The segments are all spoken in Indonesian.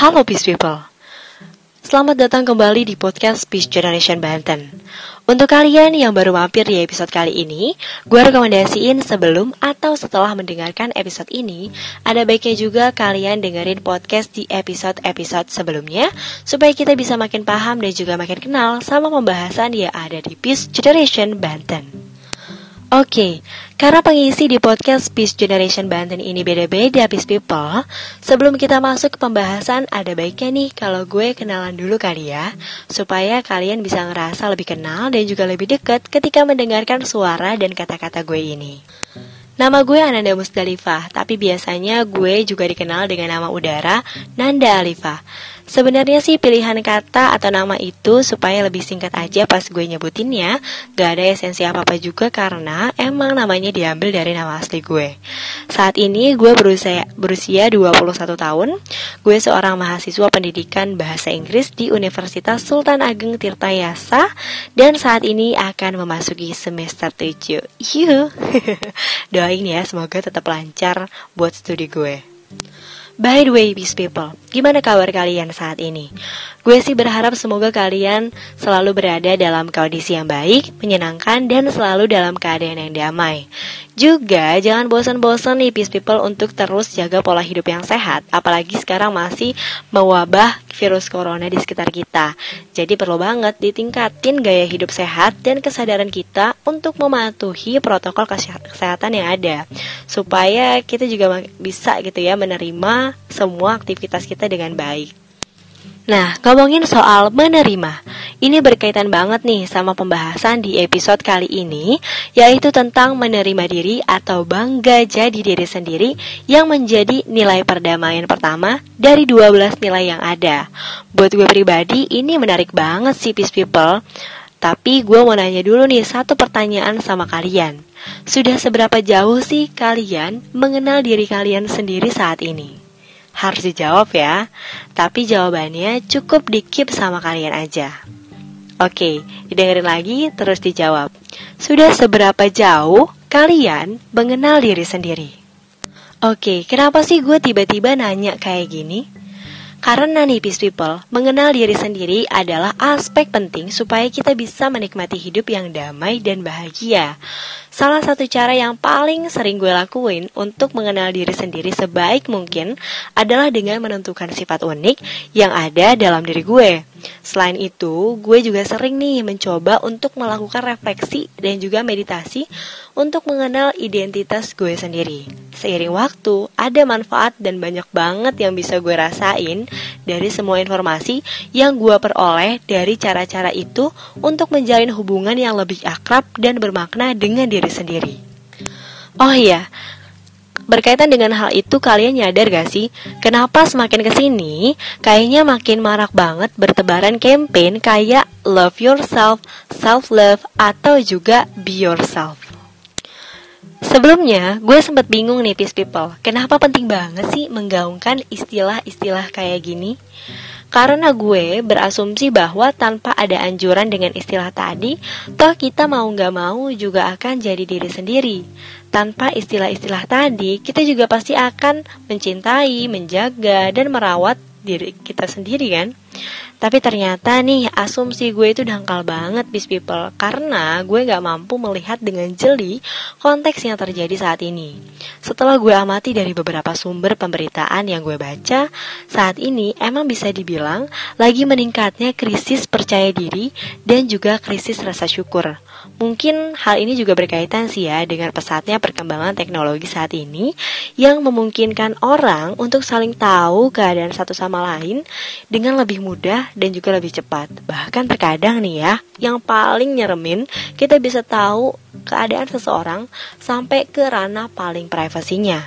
Halo Peace People. Selamat datang kembali di podcast Peace Generation Banten Untuk kalian yang baru mampir di episode kali ini Gue rekomendasiin sebelum atau setelah mendengarkan episode ini Ada baiknya juga kalian dengerin podcast di episode-episode sebelumnya Supaya kita bisa makin paham dan juga makin kenal sama pembahasan yang ada di Peace Generation Banten Oke, okay, karena pengisi di podcast Peace Generation Banten ini beda-beda Peace People Sebelum kita masuk ke pembahasan, ada baiknya nih kalau gue kenalan dulu kali ya Supaya kalian bisa ngerasa lebih kenal dan juga lebih dekat ketika mendengarkan suara dan kata-kata gue ini. Nama gue Ananda Musdalifah, tapi biasanya gue juga dikenal dengan nama udara Nanda Alifah Sebenarnya sih pilihan kata atau nama itu supaya lebih singkat aja pas gue nyebutinnya Gak ada esensi apa-apa juga karena emang namanya diambil dari nama asli gue. Saat ini gue berusia, berusia 21 tahun. Gue seorang mahasiswa pendidikan bahasa Inggris di Universitas Sultan Ageng Tirtayasa. Dan saat ini akan memasuki semester 7 Yuh Doain ya semoga tetap lancar buat studi gue By the way, peace people, gimana kabar kalian saat ini? Gue sih berharap semoga kalian selalu berada dalam kondisi yang baik, menyenangkan, dan selalu dalam keadaan yang damai. Juga jangan bosan-bosan nih peace people untuk terus jaga pola hidup yang sehat, apalagi sekarang masih mewabah virus corona di sekitar kita. Jadi perlu banget ditingkatin gaya hidup sehat dan kesadaran kita untuk mematuhi protokol kesehatan yang ada, supaya kita juga bisa gitu ya menerima semua aktivitas kita dengan baik. Nah, ngomongin soal menerima, ini berkaitan banget nih sama pembahasan di episode kali ini, yaitu tentang menerima diri atau bangga jadi diri sendiri yang menjadi nilai perdamaian pertama dari 12 nilai yang ada. Buat gue pribadi, ini menarik banget sih Peace People. Tapi gue mau nanya dulu nih satu pertanyaan sama kalian. Sudah seberapa jauh sih kalian mengenal diri kalian sendiri saat ini? harus dijawab ya. Tapi jawabannya cukup dikip sama kalian aja. Oke, didengerin lagi terus dijawab. Sudah seberapa jauh kalian mengenal diri sendiri? Oke, kenapa sih gue tiba-tiba nanya kayak gini? Karena nih peace people, mengenal diri sendiri adalah aspek penting supaya kita bisa menikmati hidup yang damai dan bahagia. Salah satu cara yang paling sering gue lakuin untuk mengenal diri sendiri sebaik mungkin adalah dengan menentukan sifat unik yang ada dalam diri gue. Selain itu, gue juga sering nih mencoba untuk melakukan refleksi dan juga meditasi untuk mengenal identitas gue sendiri. Seiring waktu, ada manfaat dan banyak banget yang bisa gue rasain dari semua informasi yang gue peroleh dari cara-cara itu untuk menjalin hubungan yang lebih akrab dan bermakna dengan diri sendiri. Oh iya, berkaitan dengan hal itu kalian nyadar gak sih kenapa semakin ke sini kayaknya makin marak banget bertebaran campaign kayak love yourself, self love atau juga be yourself. Sebelumnya, gue sempat bingung nih, peace people. Kenapa penting banget sih menggaungkan istilah-istilah kayak gini? Karena gue berasumsi bahwa tanpa ada anjuran dengan istilah tadi, toh kita mau gak mau juga akan jadi diri sendiri. Tanpa istilah-istilah tadi, kita juga pasti akan mencintai, menjaga, dan merawat diri kita sendiri kan. Tapi ternyata nih asumsi gue itu dangkal banget bis people. Karena gue gak mampu melihat dengan jeli konteks yang terjadi saat ini. Setelah gue amati dari beberapa sumber pemberitaan yang gue baca Saat ini emang bisa dibilang lagi meningkatnya krisis percaya diri dan juga krisis rasa syukur. Mungkin hal ini juga berkaitan sih ya dengan pesatnya perkembangan teknologi saat ini yang memungkinkan orang untuk saling tahu keadaan satu sama lain dengan lebih mudah dan juga lebih cepat. Bahkan terkadang nih ya, yang paling nyeremin kita bisa tahu keadaan seseorang sampai ke ranah paling privasinya.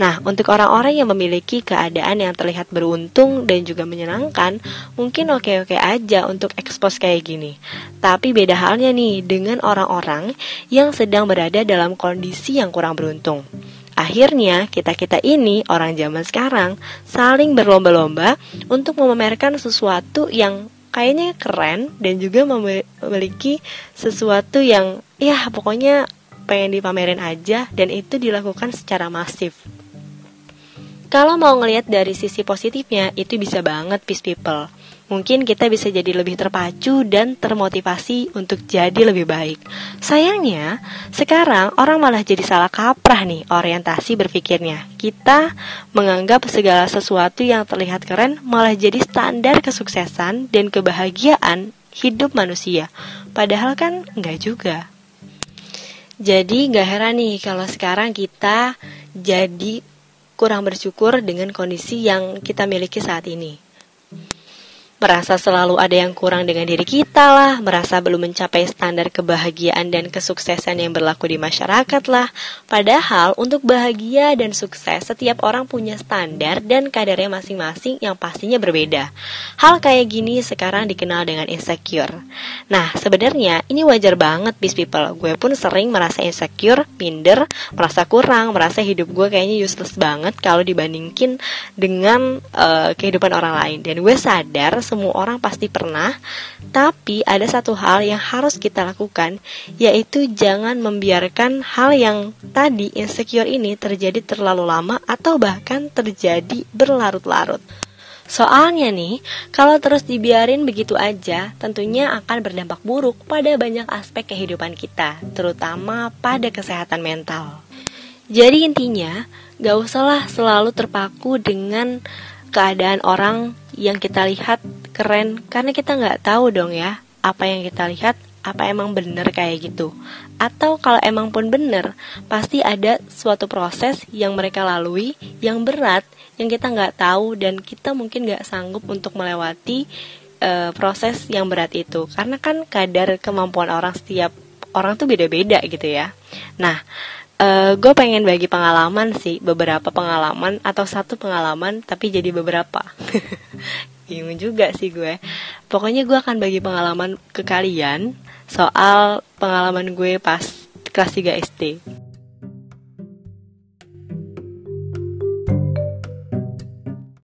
Nah, untuk orang-orang yang memiliki keadaan yang terlihat beruntung dan juga menyenangkan, mungkin oke-oke aja untuk ekspos kayak gini. Tapi beda halnya nih dengan orang-orang yang sedang berada dalam kondisi yang kurang beruntung. Akhirnya, kita-kita ini, orang zaman sekarang, saling berlomba-lomba untuk memamerkan sesuatu yang kayaknya keren dan juga memiliki sesuatu yang ya pokoknya pengen dipamerin aja dan itu dilakukan secara masif. Kalau mau ngelihat dari sisi positifnya, itu bisa banget peace people mungkin kita bisa jadi lebih terpacu dan termotivasi untuk jadi lebih baik. Sayangnya, sekarang orang malah jadi salah kaprah nih orientasi berpikirnya. Kita menganggap segala sesuatu yang terlihat keren malah jadi standar kesuksesan dan kebahagiaan hidup manusia. Padahal kan enggak juga. Jadi gak heran nih kalau sekarang kita jadi kurang bersyukur dengan kondisi yang kita miliki saat ini merasa selalu ada yang kurang dengan diri kita lah, merasa belum mencapai standar kebahagiaan dan kesuksesan yang berlaku di masyarakat lah. Padahal untuk bahagia dan sukses setiap orang punya standar dan kadarnya masing-masing yang pastinya berbeda. Hal kayak gini sekarang dikenal dengan insecure. Nah, sebenarnya ini wajar banget bis people. Gue pun sering merasa insecure, minder, merasa kurang, merasa hidup gue kayaknya useless banget kalau dibandingin dengan uh, kehidupan orang lain. Dan gue sadar semua orang pasti pernah, tapi ada satu hal yang harus kita lakukan, yaitu jangan membiarkan hal yang tadi insecure ini terjadi terlalu lama atau bahkan terjadi berlarut-larut. Soalnya nih, kalau terus dibiarin begitu aja, tentunya akan berdampak buruk pada banyak aspek kehidupan kita, terutama pada kesehatan mental. Jadi intinya, gak usahlah selalu terpaku dengan keadaan orang yang kita lihat keren. Karena kita nggak tahu dong ya apa yang kita lihat apa emang bener kayak gitu. Atau kalau emang pun bener pasti ada suatu proses yang mereka lalui yang berat yang kita nggak tahu dan kita mungkin nggak sanggup untuk melewati uh, proses yang berat itu. Karena kan kadar kemampuan orang setiap orang tuh beda-beda gitu ya. Nah Uh, gue pengen bagi pengalaman sih beberapa pengalaman atau satu pengalaman tapi jadi beberapa bingung juga sih gue. Pokoknya gue akan bagi pengalaman ke kalian soal pengalaman gue pas kelas 3 SD